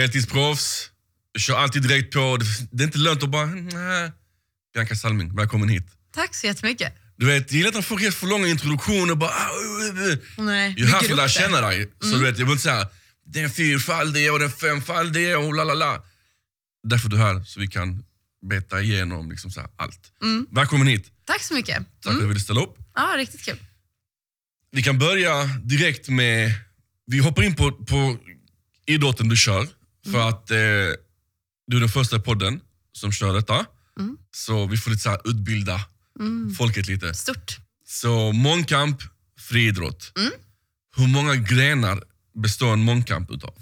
heltidsproffs, kör alltid direkt på. Det- Det är inte lönt att bara... Nej. Bianca Salming, välkommen hit. Tack så jättemycket. Du vet, jag gillar att folk ger för långa introduktioner. Bara, ah, uh, uh, uh. Nej, Jag är här för att lära det. känna dig. Så du vet, jag vill inte säga den fyrfaldige och den femfaldige och la la la. Därför är du här, så vi kan beta igenom liksom så här, allt. Välkommen hit. Tack så mycket. Tack för att du ville ställa upp. Ja, riktigt kul. Vi kan börja direkt med... Vi hoppar in på, på idrotten du kör. För att eh, du är den första podden som kör detta. Så vi får lite så här, utbilda folket lite. Stort. Så mångkamp, friidrott. Hur många grenar består en mångkamp utav?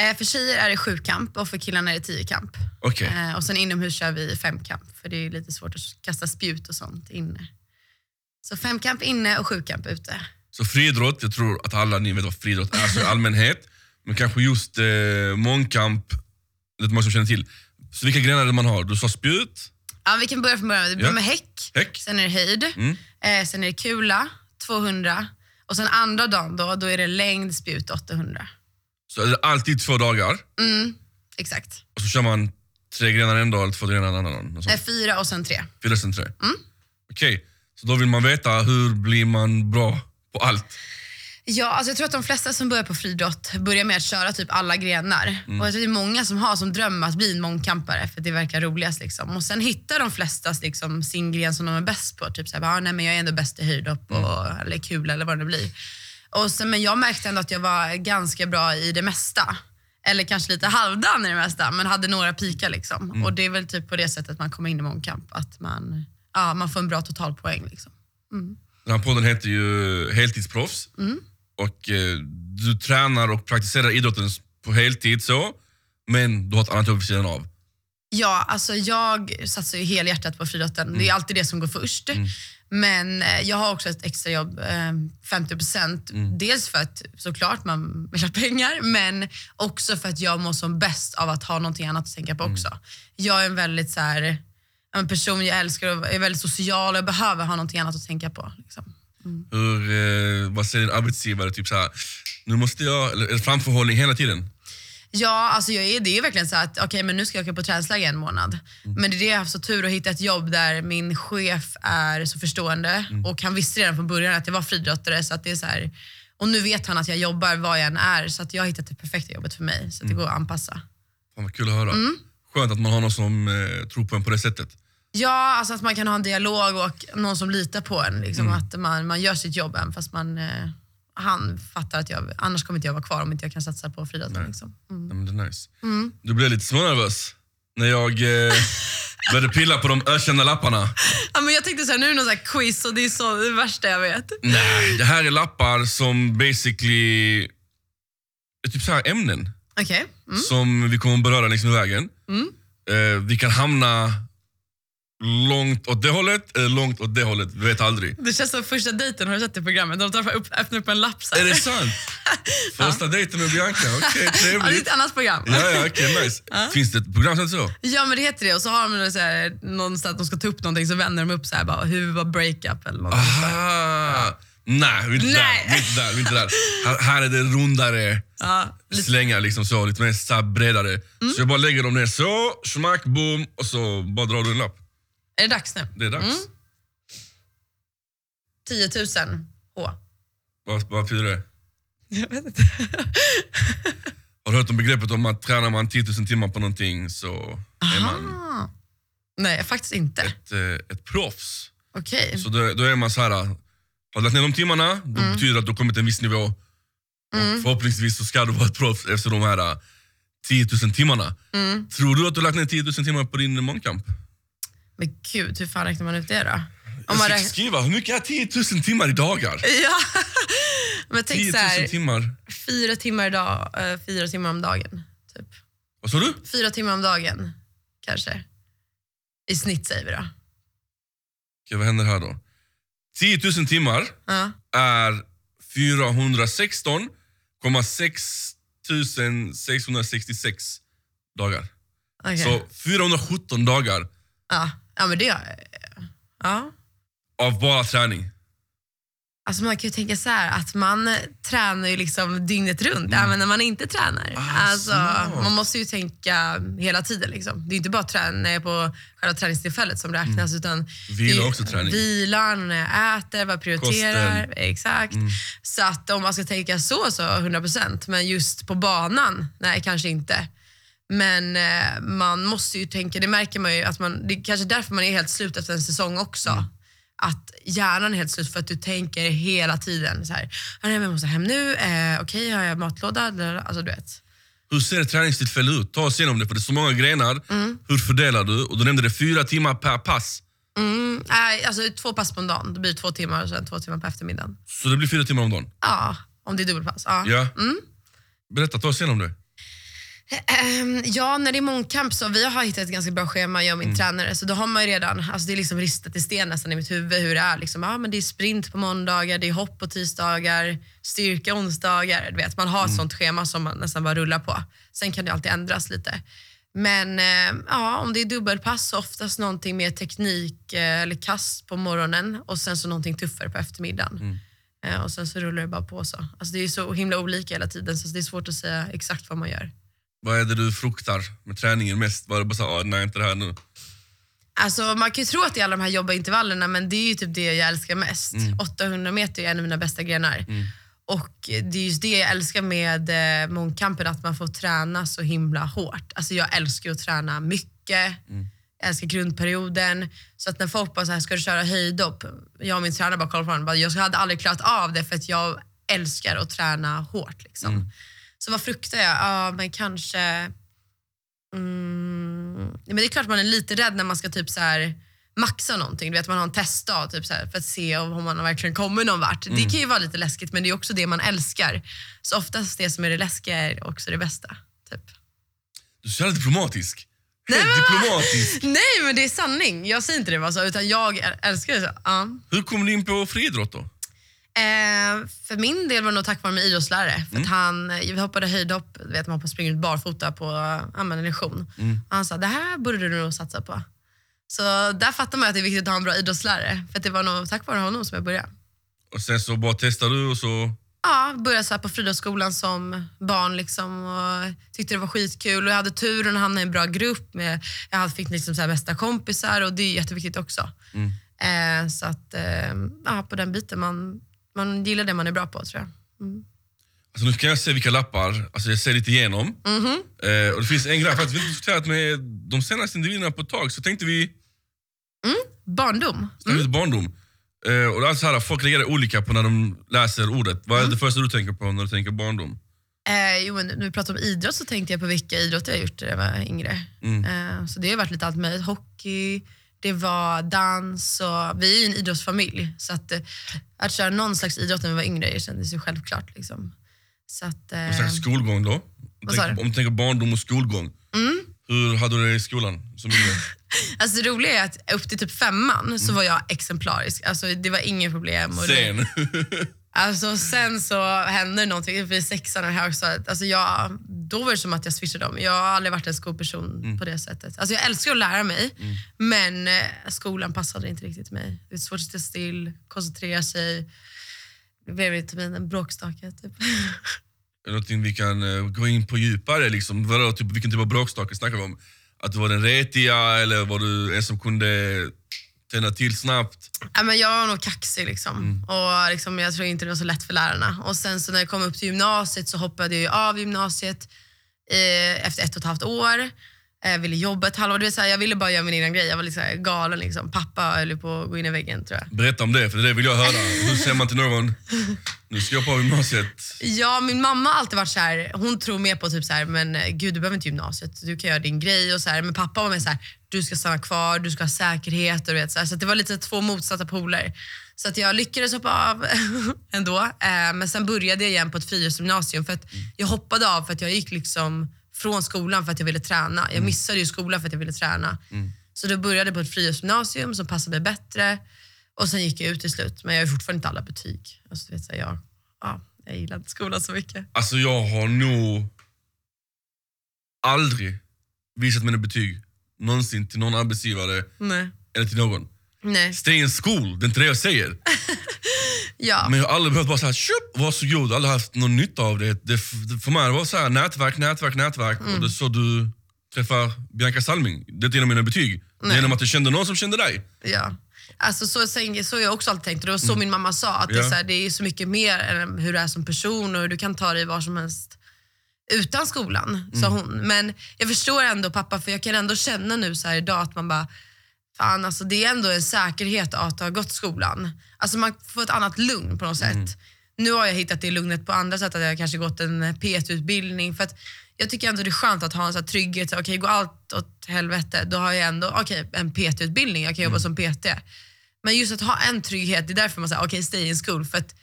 Eh, för tjejer är det sju kamp och för killarna är det tio kamp. Okej. Eh, och sen inomhus kör vi fem kamp för det är lite svårt att kasta spjut och sånt inne. Så fem kamp inne och sju kamp ute. Så friidrott, jag tror att alla ni vet vad friidrott är så i allmänhet. Men kanske just eh, mångkamp, det är många som känner till. Så vilka grenar är det man har? Du sa spjut, Ja, vi kan börja från början. Vi börjar Ja. med häck, häck. sen är det höjd, Mm. eh, sen är det kula, 200 och sen andra dagen då, då är det längd, spjut, 800. Så är det alltid två dagar. Mm, exakt. Och så kör man tre grenar en dag eller två grenar en annan dag. Så. Eh, fyra och sen tre. Fyra sen tre. Mm. Okej, så då vill man veta hur blir man bra på allt. Ja, alltså jag tror att de flesta som börjar på friidrott börjar med att köra typ alla grenar. Och jag tror det är många som har som dröm att bli en mångkampare för att det verkar roligast. Liksom. Och sen hittar de flesta liksom, sin gren som de är bäst på. Typ såhär, ah, nej, men jag är ändå bäst i höjdhopp och, eller kul eller vad det blir. Och sen, men jag märkte ändå att jag var ganska bra i det mesta. Eller kanske lite halvdan i det mesta, men hade några pikar. Liksom. Och det är väl typ på det sättet man kommer in i mångkamp. Att man, ja, man får en bra totalpoäng. Liksom. Den här podden heter ju Heltidsproffs. Mm. Och eh, du tränar och praktiserar idrotten på heltid så. Men du har ett annat jobb vid sidan av. Ja, alltså jag satsar ju helhjärtat på friidrotten. Det är alltid det som går först. Men eh, jag har också ett extrajobb, eh, 50%. Dels för att såklart man vill ha pengar, men också för att jag mår som bäst av att ha någonting annat att tänka på också. Jag är en väldigt så här, en person, jag älskar och är väldigt social och jag behöver ha någonting annat att tänka på. Liksom. Hur, eh, vad säger din arbetsgivare? Typ så här, nu måste jag, eller framförhållning hela tiden? Ja, alltså jag är, det är verkligen så att okej, men nu ska jag åka på träningsläger en månad. Men det är det jag har haft så tur att hitta ett jobb där min chef är så förstående och han visste redan från början att jag var friidrottare. Så att det är så här, och nu vet han att jag jobbar var jag än är så att jag har hittat det perfekta jobbet för mig. Så att det går att anpassa. Fan vad kul att höra. Mm. Skönt att man har någon som eh, tror på en på det sättet. Ja, alltså att man kan ha en dialog och någon som litar på en. Liksom, Att man, man gör sitt jobb även fast man, eh, han fattar att jag, annars kommer inte jag vara kvar om inte jag kan satsa på friidrotten. Liksom. Mm. Nej, men det är nice. Du blev lite smånervös när jag eh, började pilla på de ökända lapparna. Ja, men jag tänkte så här, nu är det någon så quiz och det är så, det värsta jag vet. Nej, det här är lappar som basically är typ så här ämnen Okej. Mm. som vi kommer beröra längs med vägen. Eh, vi kan hamna långt åt det hållet eller långt åt det hållet. Vi vet aldrig. Det känns som första dejten, har du sett det programmet? De tar upp, öppnar upp en lapp så här. Är det sant? Första dejten med Bianca, okej Ja, det är trevligt. ett annat program. Ja, ja, okej, nice. Finns det ett program som heter så? Ja men det heter det och så har de så här, någonstans att de ska ta upp någonting så vänder de upp så här bara, hur var breakup eller något. Aha! Nej, vi är inte Nej. där. Vi är inte där, vi är inte där. Här, här är det rundare Ja, lite, slängar, liksom så, lite mer bredare. Så jag bara lägger dem ner så, smack, boom, och så bara drar du en lapp. Är det dags nu? Det är dags. 10 000 H. Vad, vad betyder det? Jag vet inte. Har du hört om begreppet om att tränar man 10 000 timmar på någonting så är man. Nej, faktiskt inte. ett, eh, ett proffs. Okej. Så då, då är man så här. har du lagt ner de timmarna, då Mm. betyder det att du har kommit till en viss nivå. Och förhoppningsvis så ska du vara ett proffs efter de här eh, 10 000 timmarna. Mm. Tror du att du har lagt ner 10 000 timmar på din mångkamp? Men gud, hur fan räknar man ut det då? Om Jag man ska räknar... skriva, hur mycket är 10 000 timmar i dagar? Ja. Men 10 tänk 000 så här, timmar. fyra timmar, idag, eh, fyra timmar om dagen. Typ. Vad sa du? Fyra timmar om dagen, kanske. I snitt säger vi då. Okej, vad händer här då? 10 000 timmar Ja. är 416,6 666 dagar. okej. Så 417 dagar Ja. Ja, men det... Ja. av bara träning. Alltså man kan ju tänka så här att man tränar ju liksom dygnet runt även när man inte tränar. Ah, alltså, man måste ju tänka hela tiden. Liksom. Det är inte bara träna på själva träningstillfället som räknas. Utan Vila också träning. Vilan, när jag äter, vad jag prioriterar. Kosten. Exakt. Så att om man ska tänka så, så 100%. Men just på banan, nej kanske inte. Men eh, man måste ju tänka, det märker man ju, att man, det är kanske därför man är helt slut efter en säsong också. Att hjärnan är helt slut för att du tänker hela tiden så här, "Ah, nej, men jag måste hem nu, eh, okej har jag matlåda? Alltså du vet. Hur ser ett träningstillfälle ut? Ta oss igenom det, för det är så många grenar. Mm. Hur fördelar du? Och du nämnde det fyra timmar per pass. Mm, nej, alltså två pass på en dag, det blir två timmar och sen två timmar på eftermiddagen. Så det blir fyra timmar om dagen. Ja, om det är dubbelpass. Ja. Ja. Berätta, ta oss igenom det. Ehm, ja, när det är mångkamp så vi har hittat ett ganska bra schema, jag och min tränare. Så då har man ju redan, alltså det är liksom ristat i sten nästan i mitt huvud hur det är. Liksom, ja, men det är sprint på måndagar, det är hopp på tisdagar, styrka onsdagar. Du vet, man har ett sånt schema som man nästan bara rullar på. Sen kan det alltid ändras lite. Men eh, ja, om det är dubbelpass så oftast någonting mer teknik eh, eller kast på morgonen och sen så någonting tuffare på eftermiddagen. Eh, och sen så rullar det bara på så. Alltså det är så himla olika hela tiden så det är svårt att säga exakt vad man gör. Vad är det du fruktar med träningen mest? Var det bara så, ah, nej inte det här nu. Alltså, man kan ju tro att det är alla de här jobba intervallerna men det är ju typ det jag älskar mest. 800 meter är en av mina bästa grenar. Och det är just det jag älskar med eh, mångkampen, att man får träna så himla hårt. Alltså jag älskar att träna mycket. Jag älskar grundperioden. Så att när folk bara så här, ska du köra höjdhopp? Jag och min tränare bara kollar på. Bara, Jag hade aldrig klarat av det för att jag älskar att träna hårt. Liksom. Så vad fruktar jag? Ja, men kanske... Mm, men det är klart man är lite rädd när man ska typ så här maxa någonting. Du vet, man har en testdag typ så här, för att se om man verkligen kommer någon vart. Det kan ju vara lite läskigt men det är också det man älskar. Så oftast det som är det läskiga är också det bästa. Typ. Du är så jävla diplomatisk. Nej, men- diplomatisk. Nej men det är sanning. Jag säger inte det bara så utan jag äl- älskar det så. Ja. Hur kom du in på friidrott då? Eh, för min del var det nog tack vare min idrottslärare. För att han, vi hoppade höjdhopp, vet man hoppar springer ut barfota på ja, en lektion. Och Han sa, det här borde du nog satsa på. Så där fattar man att det är viktigt att ha en bra idrottslärare. För det var nog tack vare honom som jag började. Och sen så bara testade du och så... Ja, började så på friidrottsskolan som barn liksom och tyckte det var skitkul. Och jag hade turen att hamna i en bra grupp. Med, jag fick liksom så bästa kompisar och det är jätteviktigt också. Eh, så att, eh, ja, på den biten, man, man gillar det man är bra på tror jag. Alltså nu kan jag se vilka lappar, alltså jag ser lite igenom. Eh, och det finns en grej, för att vi har diskuterat med de senaste individerna på ett tag, så tänkte vi Barndom. snacka lite barndom. Eh, och det är alltså här, folk reagerar olika på när de läser ordet. Vad är det första du tänker på när du tänker barndom? Eh, jo, men när vi pratar om idrott så tänkte jag på vilka idrotter jag gjort när jag var yngre. Eh, så det har varit lite allt möjligt. Hockey, det var dans och vi är ju en idrottsfamilj. Så att, eh, att köra någon slags idrott när vi var yngre kändes ju självklart. Liksom. Så att, eh, Och sen skolgång då? Om Vad du sa tänker- du? Om du tänker barndom och skolgång. Hur hade du det i skolan? Som yngre? alltså det roliga är att upp till typ femman så var jag exemplarisk. Alltså det var inga problem. Och Sen. Alltså, sen så hände det någonting vid sexan och högstadiet. Alltså, jag, då var det som att jag switchade om. Jag har aldrig varit en skolperson på det sättet. Alltså, jag älskar att lära mig, men eh, skolan passade inte riktigt mig. Det är svårt att sitta still, koncentrera sig. Det blev lite en bråkstake. Typ. Någonting vi kan eh, gå in på djupare? Liksom? Vadå, typ, vilken typ av bråkstake snackar vi om? Att du var den retiga eller var du en som kunde tända till snabbt? Ja, men jag var nog kaxig liksom. och liksom, jag tror inte det var så lätt för lärarna. Och sen så när jag kom upp till gymnasiet så hoppade jag ju av gymnasiet eh, efter ett och ett halvt år. Jag ville jobba ett halvår. Det vill säga, jag ville bara göra min egen grej. Jag var liksom galen. Liksom. Pappa höll på att gå in i väggen tror jag. Berätta om det, för det vill jag höra. Hur säger man till någon, nu ska jag på gymnasiet. Ja, min mamma har alltid varit så här, hon tror mer på typ så här, men eh, gud du behöver inte gymnasiet, du kan göra din grej och så här. Men pappa var mer så här, du ska stanna kvar, du ska ha säkerhet och vet så, här. så det var lite två motsatta poler. Så att jag lyckades hoppa av ändå. Eh, men sen började jag igen på ett för att jag hoppade av för att jag gick liksom från skolan för att jag ville träna. Jag missade ju skolan för att jag ville träna. Så då började jag på ett frihetsgymnasium som passade mig bättre. Och sen gick jag ut till slut, men jag har fortfarande inte alla betyg. Alltså, du vet, så här, jag, ja, jag gillar inte skolan så mycket. Alltså jag har nog aldrig visat mina betyg någonsin till någon arbetsgivare Nej. eller till någon. Nej. Stay in school, det är inte det jag säger. Ja. Men jag har aldrig behövt bara säga köp, varsågod, aldrig haft någon nytta av det. det för mig var det så här, nätverk, nätverk, nätverk. Mm. Och det är så du träffar Bianca Salming. Det är inte genom mina betyg. Det är Nej. genom att du kände någon som kände dig. Ja. Alltså, så, så, har jag också alltid tänkt och det var så min mamma sa. Att det, är Mm. Så här, det är så mycket mer än hur du är som person och hur du kan ta dig var som helst utan skolan, sa Mm. hon. Men jag förstår ändå pappa, för jag kan ändå känna nu så idag att man bara, fan alltså det är ändå en säkerhet att ha gått skolan. Alltså man får ett annat lugn på något sätt. Mm. Nu har jag hittat det lugnet på andra sätt, att jag kanske gått en P1-utbildning. För att jag tycker ändå det är skönt att ha en så här trygghet, okej går allt åt helvete, då har jag ändå okej, en PT-utbildning, jag kan jobba som PT. Men just att ha en trygghet, det är därför man säger okej stay in school. För att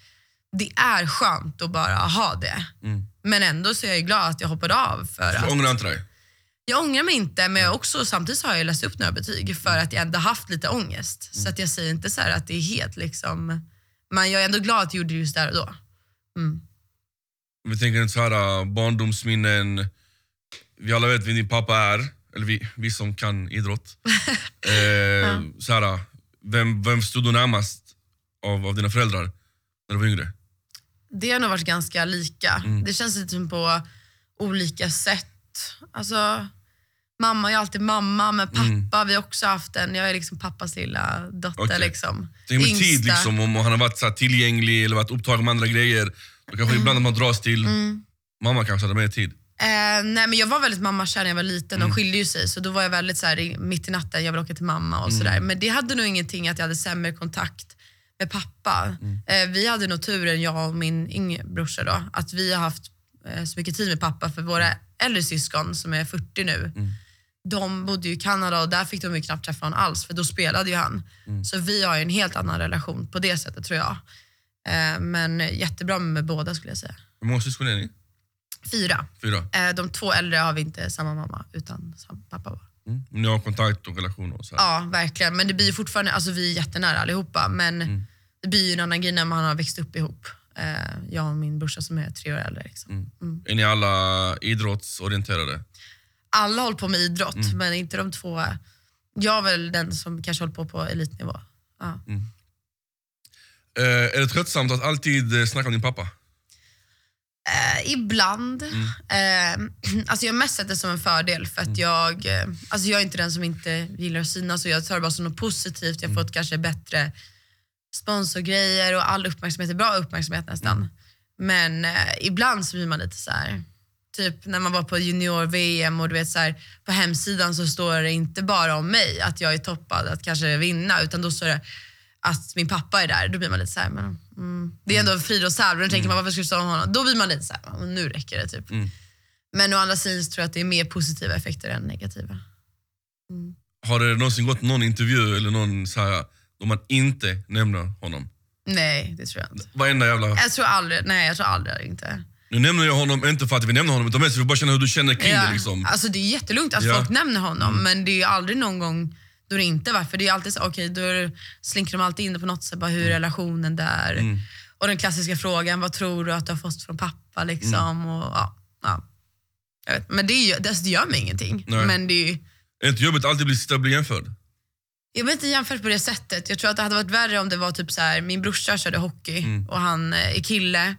det är skönt att bara ha det. Men ändå så är jag glad att jag hoppade av. För att, ångrar inte dig? Jag ångrar mig inte, men jag också, samtidigt har jag läst upp några betyg för att jag ändå haft lite ångest. Så att jag säger inte så här att det är helt liksom... Men jag är ändå glad att jag gjorde det just där och då. Vi tänker inte så här äh, barndomsminnen. Vi alla vet vem din pappa är. Eller vi, vi som kan idrott. eh, så här, äh, vem, vem stod du närmast av, av dina föräldrar när du var yngre? Det har nog varit ganska lika. Mm. Det känns lite som på olika sätt. Alltså, mamma är alltid mamma, men pappa, vi har också haft en, jag är liksom pappas lilla dotter. Mm. Okej. liksom. Tänk med Yngsta. tid, liksom, om han har varit så här, tillgänglig eller varit upptagen med andra grejer. Då Mm. kanske ibland att man dras till mamma kanske hade mer tid. Eh, nej men jag var väldigt mammakär när jag var liten, Mm. de skilde ju sig så då var jag väldigt så här, i- mitt i natten, jag vill åka till mamma och sådär. Men det hade nog ingenting att jag hade sämre kontakt med pappa. Eh, vi hade nog turen, jag och min yngre brorsa då, att vi har haft eh, så mycket tid med pappa för våra äldre syskon som är 40 nu. De bodde ju i Kanada och där fick de ju knappt träffa honom alls för då spelade ju han. Så vi har ju en helt annan relation på det sättet tror jag. Eh, men jättebra med båda skulle jag säga. Hur många syskon är ni? Fyra. Fyra? Eh, De två äldre har vi inte samma mamma, utan samma pappa. bara. Mm. Ni har kontakt och relationer och så här. Ja, verkligen. Men det blir ju fortfarande, alltså vi är jättenära allihopa, men det blir ju en annan grej när man har växt upp ihop. Eh, Jag och min brorsa som är tre år äldre. Liksom. Är ni alla idrottsorienterade? Alla håller på med idrott, men inte de två. Jag är väl den som kanske håller på på elitnivå. Ja. Eh, är det tröttsamt att alltid eh, snacka om din pappa? Eh, ibland. Eh, alltså jag har mest sett det som en fördel för att jag, eh, alltså jag är inte den som inte gillar att synas och jag tar det bara som något positivt. Jag har fått kanske bättre sponsorgrejer och all uppmärksamhet är bra uppmärksamhet nästan. Men eh, ibland så blir man lite så här. Typ när man var på junior-VM och du vet så här, på hemsidan så står det inte bara om mig, att jag är toppad att kanske vinna, utan då står det att min pappa är där. Då blir man lite så här, men, mm. det är ändå en friidrottstävling, då tänker man varför ska du stå om honom? Då blir man lite så här, "Ja, men nu räcker det typ. Men å andra sidan tror jag att det är mer positiva effekter än negativa. Har det någonsin gått någon intervju eller någon så här, då man inte nämner honom? Nej, det tror jag inte. Varenda jävla... Jag tror aldrig, nej jag tror aldrig inte. Nu nämner jag honom inte för att vi nämner honom, utan mest för att bara känna hur du känner kring det. Liksom. Alltså det är jättelugnt att Ja. folk nämner honom men det är ju aldrig någon gång då det inte var. För det är alltid så, okej då slinker de alltid in det på något sätt, bara hur är relationen där? Och den klassiska frågan, vad tror du att du har fått från pappa? Liksom, och, ja, ja. Vet, men det, är det, alltså, det gör mig ingenting. Nej. Men det är ju, Är inte jobbigt att alltid bli, sitta bli jämförd? jag vill inte jämfört på det sättet. Jag tror att det hade varit värre om det var typ så här, min brorsa körde hockey och han eh, är kille.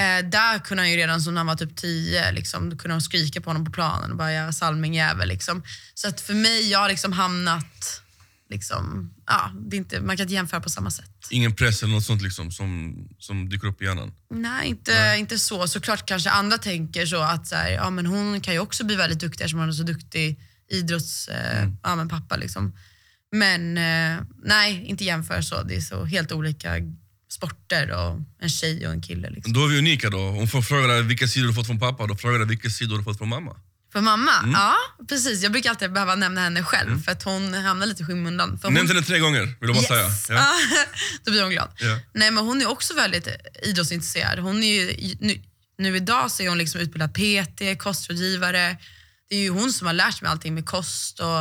Eh, där kunde han ju redan som när han var typ 10, liksom, då kunde de skrika på honom på planen och bara “jag salmingjävel”. Liksom. Så att för mig, jag har liksom hamnat, liksom, ja, det är inte, man kan inte jämföra på samma sätt. Ingen press eller något sånt liksom, som, som dyker upp i hjärnan? Nej, inte, inte så. Såklart kanske andra tänker så att så här, ja, men hon kan ju också bli väldigt duktig eftersom hon är så duktig idrotts, eh, ja, men pappa. Liksom. Men eh, nej, inte jämföra så. Det är så helt olika sporter och en tjej och en kille. Liksom. Då är vi unika då. Om frågar dig vilka sidor du fått från pappa, då frågar vilka sidor du fått från mamma. För mamma? Ja, precis. Jag brukar alltid behöva nämna henne själv för att hon hamnar lite i skymundan. Hon, Nämn henne tre gånger, vill jag bara Yes! säga. Ja. Då blir hon glad. Ja. Nej, men hon är också väldigt idrottsintresserad. Hon är ju, nu, nu idag så är hon liksom utbildad PT, kostrådgivare. Det är ju hon som har lärt mig allting med kost och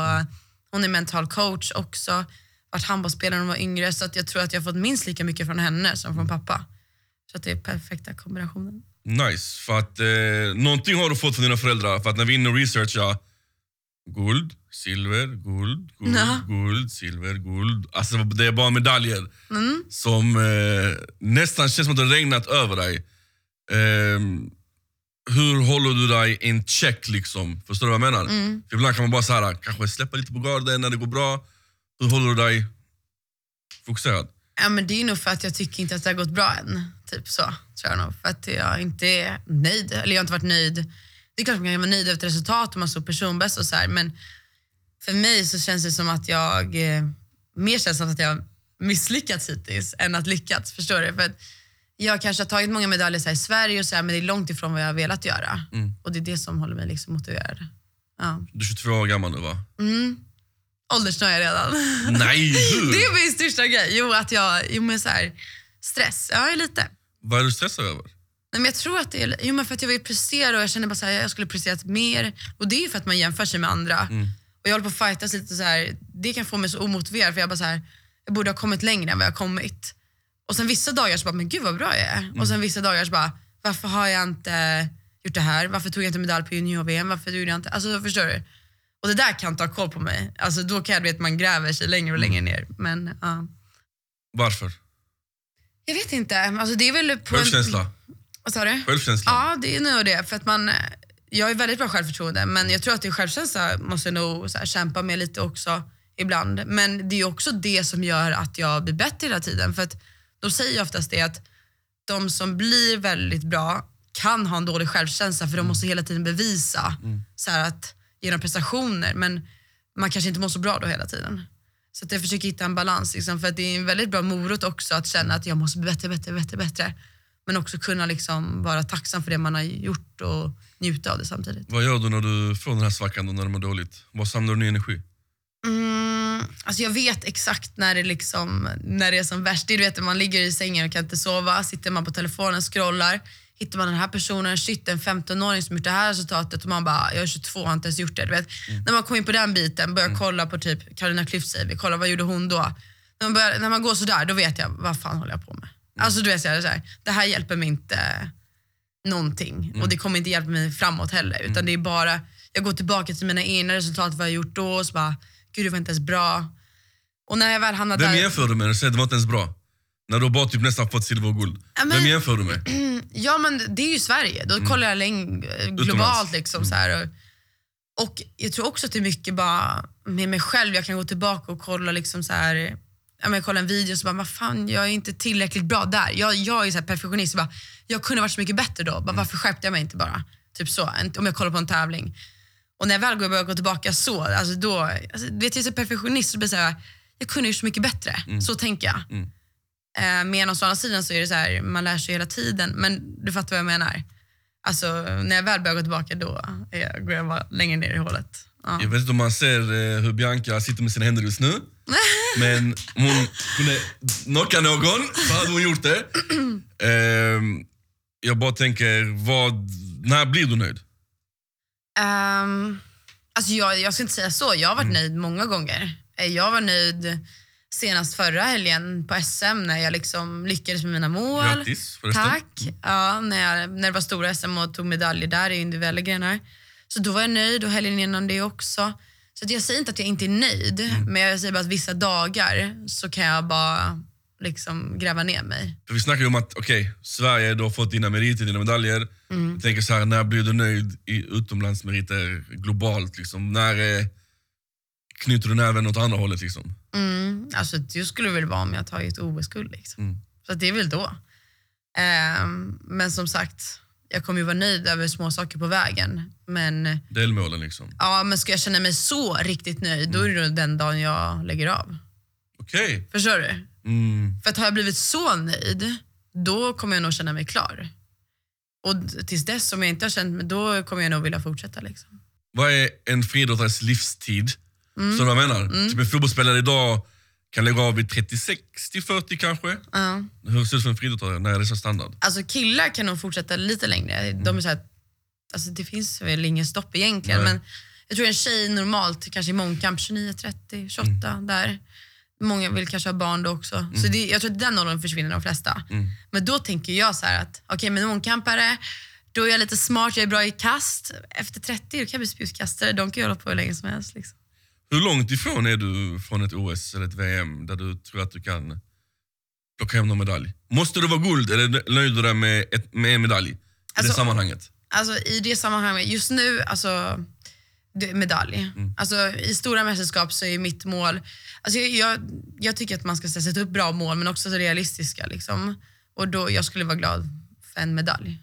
hon är mental coach också. Varit handbollsspelare när hon var yngre så att jag tror att jag har fått minst lika mycket från henne som från pappa. Så att det är perfekta kombinationen. Nice, för att eh, någonting har du fått från dina föräldrar. För att när vi är inne och researchar guld, silver, guld, guld, Ja. guld, silver, guld. Alltså det är bara medaljer Mm. som eh, nästan känns som att det har regnat över dig. Ehm, hur håller du dig in check liksom? Förstår du vad jag menar? Mm. För ibland kan man bara så här, kanske släppa lite på garden när det går bra. Hur håller du dig fokuserad? Ja, men det är nog för att jag tycker inte att det har gått bra än. Typ så, tror jag nog. För att jag inte är nöjd. Eller jag har inte varit nöjd. Det är klart man kan vara nöjd över ett resultat om man står personbäst och så här, men för mig så känns det som att jag, eh, mer känns som att jag misslyckats hittills än att lyckats. Förstår du? För att jag kanske har tagit många medaljer så i Sverige och så här, men det är långt ifrån vad jag har velat göra. Mm. Och det är det som håller mig liksom motiverad. Ja. Du är 22 år gammal nu va? Mm. Åldersnöja redan. Nej, hur? Det är min största grej. Jo, att jag, jo men så här, stress. Ja, lite. Vad är du stressad över? Nej, men jag tror att det är jo, men för att jag vill prestera och jag känner bara så här, jag skulle presterat mer. Och det är för att man jämför sig med andra. Och jag håller på att fightas lite så här. Det kan få mig så omotiverad för jag bara så här, jag borde ha kommit längre än vad jag har kommit. Och sen vissa dagar så bara, men gud vad bra jag är. Och sen vissa dagar så bara, varför har jag inte gjort det här? Varför tog jag inte medalj på junior-VM? Varför gjorde jag inte? Alltså förstår du? Och det där kan ta koll på mig. Alltså då kan jag vet man gräver sig längre och längre ner. Men ja. Varför? Jag vet inte. Alltså det är väl på en... Självkänsla? Vad sa du? Självkänsla? Ja, det är nog det. För att man, jag har väldigt bra självförtroende men jag tror att det självkänsla måste jag nog här, kämpa med lite också ibland. Men det är också det som gör att jag blir bättre hela tiden. För att de säger ju oftast det att de som blir väldigt bra kan ha en dålig självkänsla för de måste hela tiden bevisa så här, att genom prestationer. Men man kanske inte mår så bra då hela tiden. Så att jag försöker hitta en balans. Liksom, för att det är en väldigt bra morot också att känna att jag måste bli bättre, bättre, bättre, bättre. Men också kunna liksom vara tacksam för det man har gjort och njuta av det samtidigt. Vad gör du när du får den här svackan och när du mår dåligt? Var samlar du ny energi? Mm, alltså jag vet exakt när det, liksom, när det är som värst. Det är, du vet, när man ligger i sängen och kan inte sova, sitter man på telefonen scrollar, hittar man den här personen, shit en 15-åring som gjort det här resultatet och man bara, jag är 22 och har inte ens gjort det. Du vet. När man kommer in på den biten, börjar kolla på typ Carolina Klüft kolla vad gjorde hon då? När man, börjar, när man går sådär, då vet jag, vad fan håller jag på med? Alltså du vet, så här, det här hjälper mig inte någonting och det kommer inte hjälpa mig framåt heller. Utan det är bara, jag går tillbaka till mina egna resultat, vad jag gjort då och så bara, gud det var inte ens bra. Och när jag väl hamnade Vem där... jämför du med du säger det var inte ens bra? När du bara typ nästan fått silver och guld. Ja, men- Vem jämför du med? Ja men det är ju Sverige, då kollar jag läng- globalt Utomlands. liksom så här. Och, och jag tror också att det är mycket bara med mig själv, jag kan gå tillbaka och kolla liksom så här. Ja, men jag kollar en video och så bara, vad fan jag är inte tillräckligt bra där. Jag, jag är så här perfektionist, bara, jag kunde varit så mycket bättre då. Bara, Varför skärpte jag mig inte bara? Typ så, om jag kollar på en tävling. Och när jag väl börjar gå tillbaka så, alltså då, alltså, vet jag är så perfektionist så blir det så här, jag kunde gjort så mycket bättre. Så tänker jag. Mm. Eh, men å andra sidan så är det så här, man lär sig hela tiden. Men du fattar vad jag menar. Alltså, när jag väl börjar gå tillbaka då är jag, går jag bara längre ner i hålet. Ja. Jag vet inte om man ser eh, hur Bianca sitter med sina händer just nu. Men om hon kunde knocka någon så hade hon gjort det. Ehm, jag bara tänker, vad, när blir du nöjd? Ehm, alltså jag, jag ska inte säga så. Jag har varit nöjd många gånger. Eh, Jag var nöjd senast förra helgen på SM när jag liksom lyckades med mina mål. Grattis förresten. Tack. Ja, när, jag, när det var stora SM och tog medaljer där i individuella grenar. Så då var jag nöjd och helgen innan det också. Så jag säger inte att jag inte är nöjd, Mm. men jag säger bara att vissa dagar så kan jag bara liksom gräva ner mig. För vi snackar ju om att okej, Sverige, du har fått dina meriter, dina medaljer. Mm. Jag tänker så här, när blir du nöjd i utomlandsmeriter globalt? Liksom? När eh, knyter du näven åt andra hållet? Liksom? Mm, alltså det skulle väl vara om jag tagit OS-guld. Liksom. Mm. Så det är väl då. Ehm, men som sagt, jag kommer ju vara nöjd över små saker på vägen. Men, Delmålen liksom. ja, men ska jag känna mig så riktigt nöjd, då är det nog den dagen jag lägger av. Okej. Förstår du? Mm. För att har jag blivit så nöjd, då kommer jag nog känna mig klar. Och tills dess, om jag inte har känt mig, då kommer jag nog vilja fortsätta. Liksom. Vad är en friidrottares livstid? Mm. Så vad jag menar? Typ en fotbollsspelare idag kan lägga av vid 36 till 40 kanske. Ja. Hur ser det ut för en friidrottare? Är det så standard? Alltså killar kan nog fortsätta lite längre. De är så här, alltså det finns väl ingen stopp egentligen. Nej. Men jag tror en tjej normalt, kanske i mångkamp, 29, 30, 28 där. Många vill kanske ha barn då också. Så det, jag tror att den åldern försvinner de flesta. Men då tänker jag så att, okej men mångkampare, Då är jag lite smart, jag är bra i kast. Efter 30 då kan jag bli spjutkastare. De kan ju hålla på hur länge som helst. Liksom. Hur långt ifrån är du från ett OS eller ett VM där du tror att du kan plocka hem någon medalj? Måste det vara guld eller nöjer du dig med, ett, med en medalj i Alltså- det sammanhanget? Alltså i det sammanhanget, just nu, alltså medalj. Alltså i stora mästerskap så är mitt mål, alltså jag, jag, jag tycker att man ska sätta upp bra mål men också så realistiska liksom. Och då, jag skulle vara glad för en medalj.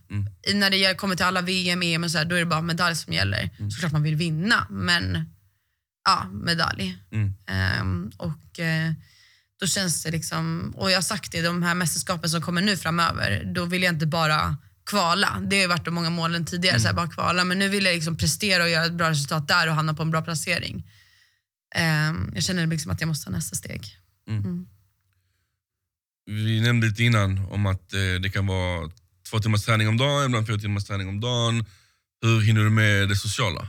I, när det kommer till alla VM, EM och så här, då är det bara medalj som gäller. Såklart man vill vinna men ja, medalj. Mm. Ehm, och eh, då känns det liksom, och jag har sagt det, de här mästerskapen som kommer nu framöver, då vill jag inte bara kvala. Det har ju varit de många målen tidigare, så här, bara kvala. Men nu vill jag liksom prestera och göra ett bra resultat där och hamna på en bra placering. Ehm, jag känner liksom att jag måste ta nästa steg. Vi nämnde lite innan om att eh, det kan vara två timmars träning om dagen, ibland fyra timmars träning om dagen. Hur hinner du med det sociala?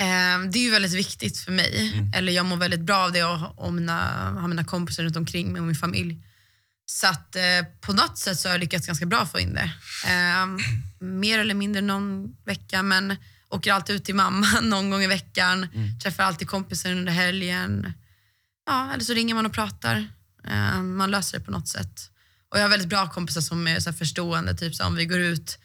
Ehm, det är ju väldigt viktigt för mig. Eller jag mår väldigt bra av det och ha- mina, ha mina kompisar runt omkring mig och min familj. Så att eh, på något sätt så har jag lyckats ganska bra få in det. Ehm, mer eller mindre någon vecka men åker alltid ut till mamma någon gång i veckan. Träffar alltid kompisar under helgen. Ja, eller så ringer man och pratar. Ehm, man löser det på något sätt. Och jag har väldigt bra kompisar som är så förstående. Typ så om vi går ut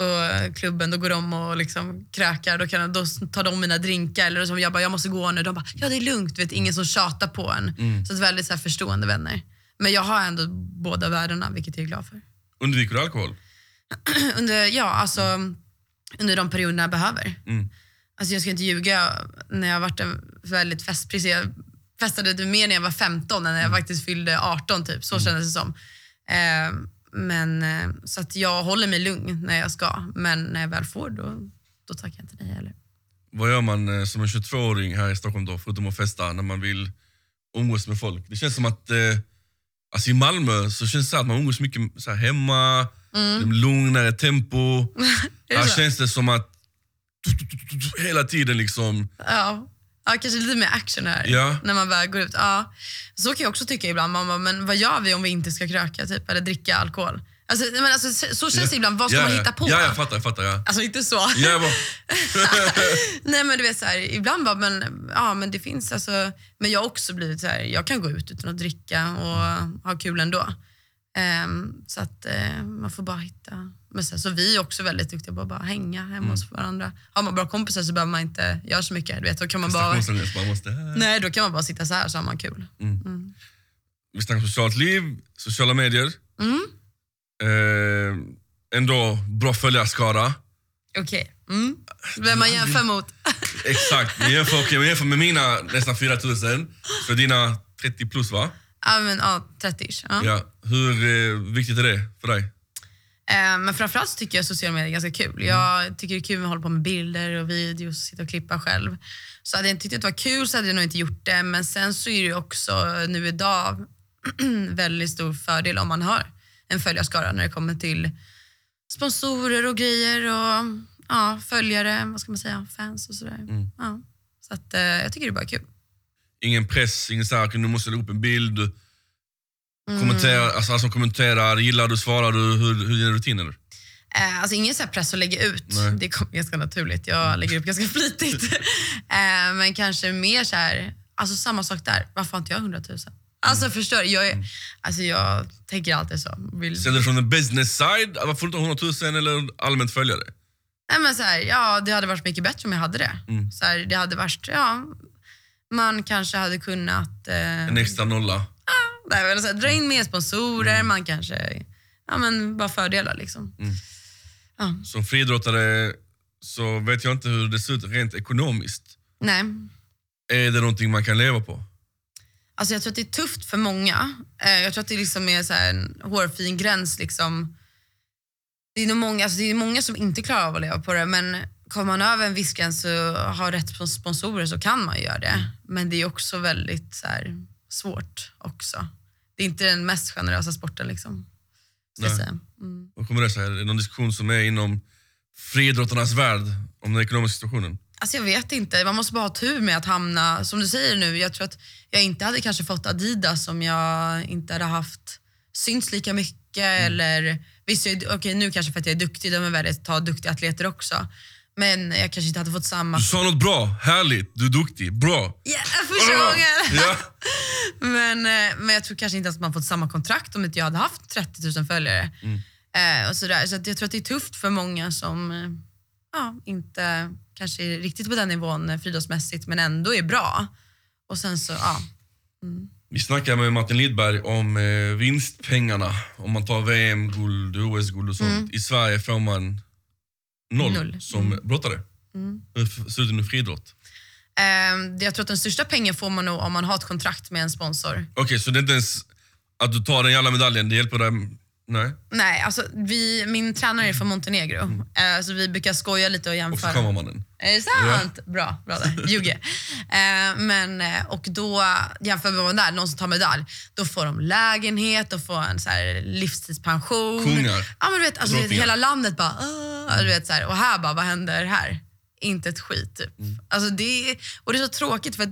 på klubben, då går de och liksom krökar. Då, kan, då tar de mina drinkar. Eller som jag bara, jag måste gå nu. De bara, ja det är lugnt. Vet, ingen som tjatar på en. Så att väldigt så här, förstående vänner. Men jag har ändå båda världarna, vilket jag är glad för. Undviker du alkohol? Under, ja, alltså, under de perioderna jag behöver. Mm. Alltså, jag ska inte ljuga, när jag varit en väldigt festpris. Jag festade mer när jag var 15 än när jag faktiskt fyllde 18. Typ. Så kändes det som. Eh, men, eh, så att jag håller mig lugn när jag ska. Men när jag väl får, då, då tackar jag inte nej heller. Vad gör man eh, som en 22-åring här i Stockholm då, förutom att festa, när man vill umgås med folk? Det känns som att eh, alltså i Malmö så känns det att man umgås mycket så här hemma, är lugnare tempo. Mm. Här känns det som att hela tiden liksom... Ja. Ja, kanske lite mer action här Ja. när man väl går ut. Ja. Så kan jag också tycka ibland. Bara, men vad gör vi om vi inte ska kröka typ, eller dricka alkohol? Alltså, men alltså, så- känns det ibland. Vad ska ja, man hitta på? Ja, jag fattar. Jag fattar ja. Alltså inte så. Ja, bara, Nej men du vet så här, ibland bara, men, ja, men det finns alltså, men jag har också blivit så här, jag kan gå ut utan att dricka och ha kul ändå. Ehm, så att eh, man får bara hitta, men sen, så vi är också väldigt duktiga på att bara hänga hemma hos varandra. Har man bra kompisar så behöver man inte göra så mycket. Du vet, då kan man bara, man måste... nej, då kan man bara sitta så här så har man kul. Vi snackar socialt liv, sociala medier. Mm. Eh, ändå bra följarskara. Okej. Mm. Vem man jämför mot. Exakt, vi jämför, okay, vi jämför med mina nästan 4000, för dina 30 plus va? Ja, men, ja, 30 ja. Ja. Hur eh, viktigt är det för dig? Eh, Men framförallt tycker jag sociala medier är ganska kul. Jag tycker det är kul att hålla på med bilder och videos och sitta och klippa själv. Så hade jag inte tyckt att det var kul så hade jag nog inte gjort det. Men sen så är det ju också nu idag väldigt stor fördel om man har en följarskara när det kommer till sponsorer och grejer och ja, följare, vad ska man säga, fans och sådär. Ja. Så att, eh, jag tycker det är bara kul. Ingen press, ingen så här, nu måste lägga upp en bild. Du kommenterar, alltså, alltså kommenterar, gillar du, svarar du? Hur, hur är dina rutiner? Eh, alltså ingen så press att lägga ut. Nej. Det kommer ganska naturligt. Jag lägger upp ganska flitigt. eh, men kanske mer så här, alltså samma sak där. Varför har inte jag 100 000? Alltså förstår du? Jag, är, alltså, jag tänker alltid så. Vill, du från en business side, varför får du inte 100 000 eller allmänt följare? nej, men så här, ja, det hade varit mycket bättre om jag hade det. Mm. Så här, det hade varit, ja, man kanske hade kunnat eh, En extra nolla. nej, men så här, dra in mer sponsorer, Mm. man kanske, ja men bara fördelar liksom. Ja, Som friidrottare så vet jag inte hur det ser ut rent ekonomiskt. nej. Är det någonting man kan leva på? Alltså jag tror att det är tufft för många. Eh, jag tror att det liksom är så en hårfin gräns. Liksom. Det, är nog många, alltså det är många som inte klarar av att leva på det men kommer man över en viss gräns och har rätt på sponsorer så kan man göra det. Men det är också väldigt så här, svårt också. Det är inte den mest generösa sporten. Liksom. Mm. Vad kommer det sig? Är det någon diskussion som är inom friidrottarnas värld om den ekonomiska situationen? Alltså jag vet inte, man måste bara ha tur med att hamna, som du säger nu, jag tror att jag inte hade kanske fått Adidas om jag inte hade haft syns lika mycket eller Visst, okej, nu kanske för att jag är duktig, de är väldigt att ta duktiga atleter också. Men jag kanske inte hade fått samma... Du sa något bra, härligt, du är duktig, bra. Ja, första gången! Ja. Men, eh, men jag tror kanske inte att man fått samma kontrakt om inte jag hade haft 30 000 följare. Eh, och sådär. Så jag tror att det är tufft för många som eh, ja, inte kanske är riktigt på den nivån eh, friidrottsmässigt men ändå är bra. Och sen så, ja. Vi snackade med Martin Lidberg om eh, vinstpengarna. Om man tar VM-guld, OS-guld och sånt. I Sverige får man noll, Noll. som brottare. Hur ser det ut inom friidrott? Eh, jag tror att den största pengen får man nog om man har ett kontrakt med en sponsor. Okej, så det är inte ens att du tar den jävla medaljen, det hjälper dig? Nej? Nej, alltså vi, min tränare är från Montenegro. Eh, så vi brukar skoja lite och Och jämföra. så kommer man den. Är det sant? Bra, bra där. Ljuger. Eh, men, eh, och då jämför vi med där, någon som tar medalj, då får de lägenhet, då får en så här, livstidspension. Kungar. Ja, men du vet, alltså, hela landet bara, "Åh", du vet, så här, och här bara, vad händer här? Inte ett skit. Typ. Alltså, det är, och det är så tråkigt för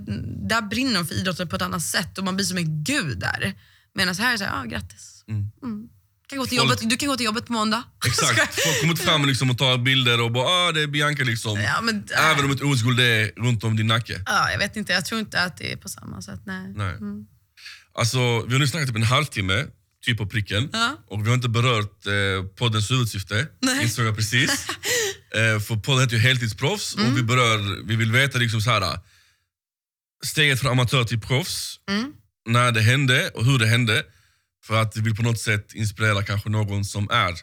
där brinner de för idrotten på ett annat sätt och man blir som en gud där. Medan här är det så här, grattis. Mm. Kan gå till jobbet, du kan gå till jobbet på måndag. Exakt, folk kommer fram liksom och tar bilder och bara ah, det är Bianca liksom. Ja, men, äh. Även om ett OS-guld är runt om din nacke. Ja, jag vet inte, jag tror inte att det är på samma sätt. Nej. Nej. Alltså, vi har nu snackat typ en halvtimme, typ på pricken. Ja. Och vi har inte berört eh, poddens huvudsyfte, Nej. insåg jag precis. eh, för podden heter ju Heltidsproffs Mm. och vi, berör, vi vill veta liksom så här, steget från amatör till proffs, Mm. när det hände och hur det hände. För att vi vill på något sätt inspirera kanske någon som är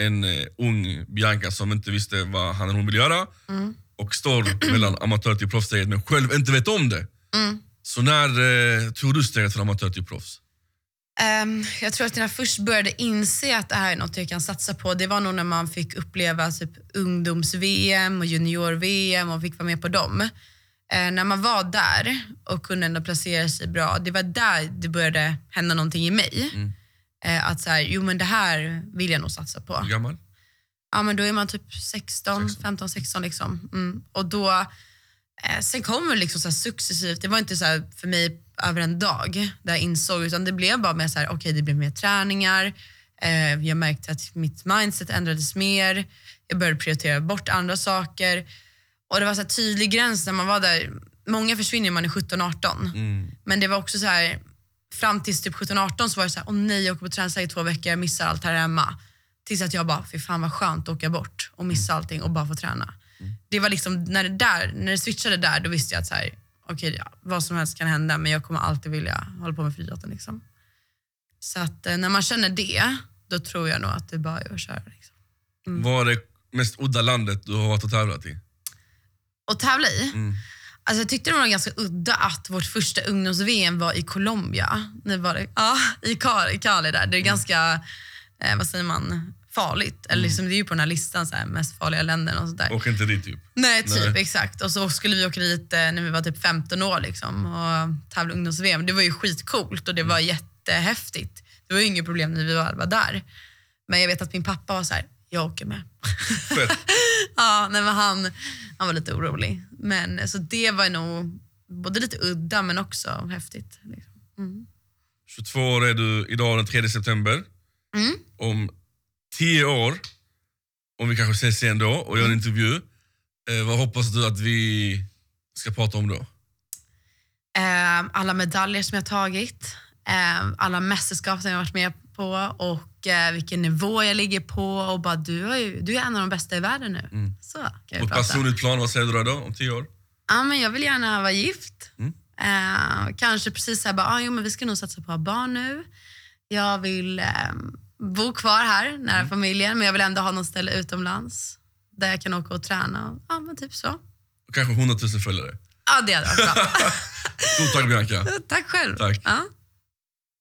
en eh, ung Bianca som inte visste vad han eller hon vill göra Mm. och står mellan amatör till proffssteget men själv inte vet om det. Mm. Så när eh, tog du steget från amatör till proffs? Ehm, jag tror att när jag först började inse att det här är något jag kan satsa på, det var nog när man fick uppleva typ ungdoms-VM och junior-VM och fick vara med på dem. Eh, när man var där och kunde ändå placera sig bra, det var där det började hända någonting i mig. Eh, att så här, jo men det här vill jag nog satsa på. Hur gammal? Ja men då är man typ 16, 15, 16 liksom. Mm. Och då, eh, sen kommer det liksom så successivt, det var inte så för mig över en dag där jag insåg utan det blev bara mer så här, okej det blev mer träningar, eh, jag märkte att mitt mindset ändrades mer, jag började prioritera bort andra saker. Och det var så här tydlig gräns när man var där, många försvinner när man är 17-18. Mm. Men det var också så här, fram tills typ 17-18 så var det så här, åh nej jag åker på träningsläger i två veckor, jag missar allt här hemma. Tills att jag bara, fy fan vad skönt att åka bort och missa allting och bara få träna. Det var liksom, när det, där, när det switchade där, då visste jag att så här, okej ja, vad som helst kan hända men jag kommer alltid vilja hålla på med friidrotten. Liksom. Så att eh, när man känner det, då tror jag nog att det bara är att köra. Liksom. Vad är det mest udda landet du har varit och tävlat i? Och tävla i? Mm. Alltså jag tyckte det var ganska udda att vårt första ungdoms-VM var i Colombia. Det var det, ja, i Cali, där. Det är ganska, eh, vad säger man, farligt. Eller liksom, det är ju på den här listan, så här, mest farliga länder och sådär. Åk inte dit typ. Nej, typ Nej. exakt. Och så skulle vi åka dit eh, när vi var typ 15 år liksom, och tävla ungdoms-VM. Det var ju skitcoolt och det var jättehäftigt. Det var ju inget problem när vi väl var där. Men jag vet att min pappa var så här, jag åker med. Ja, nej, men han, han var lite orolig. Men, så det var nog både lite udda men också häftigt. Liksom. 22 år är du idag den 3 september. Mm. Om 10 år, om vi kanske ses igen då och gör en intervju, eh, vad hoppas du att vi ska prata om då? Eh, alla medaljer som jag tagit, eh, alla mästerskap som jag varit med på och eh, vilken nivå jag ligger på. Och bara, du, är ju, du är en av de bästa i världen nu. Så kan jag prata. personligt plan, vad säger du då om 10 år? Ja, men jag vill gärna vara gift. Mm. Eh, kanske precis så här, bara, ah, jo, men vi ska nog satsa på att ha barn nu. Jag vill eh, bo kvar här nära Mm. familjen men jag vill ändå ha något ställe utomlands där jag kan åka och träna. Ja, men typ så. Och kanske 100 000 följare. Ja, det hade varit bra. Stort tack Bianca. Tack själv. Tack. Ja.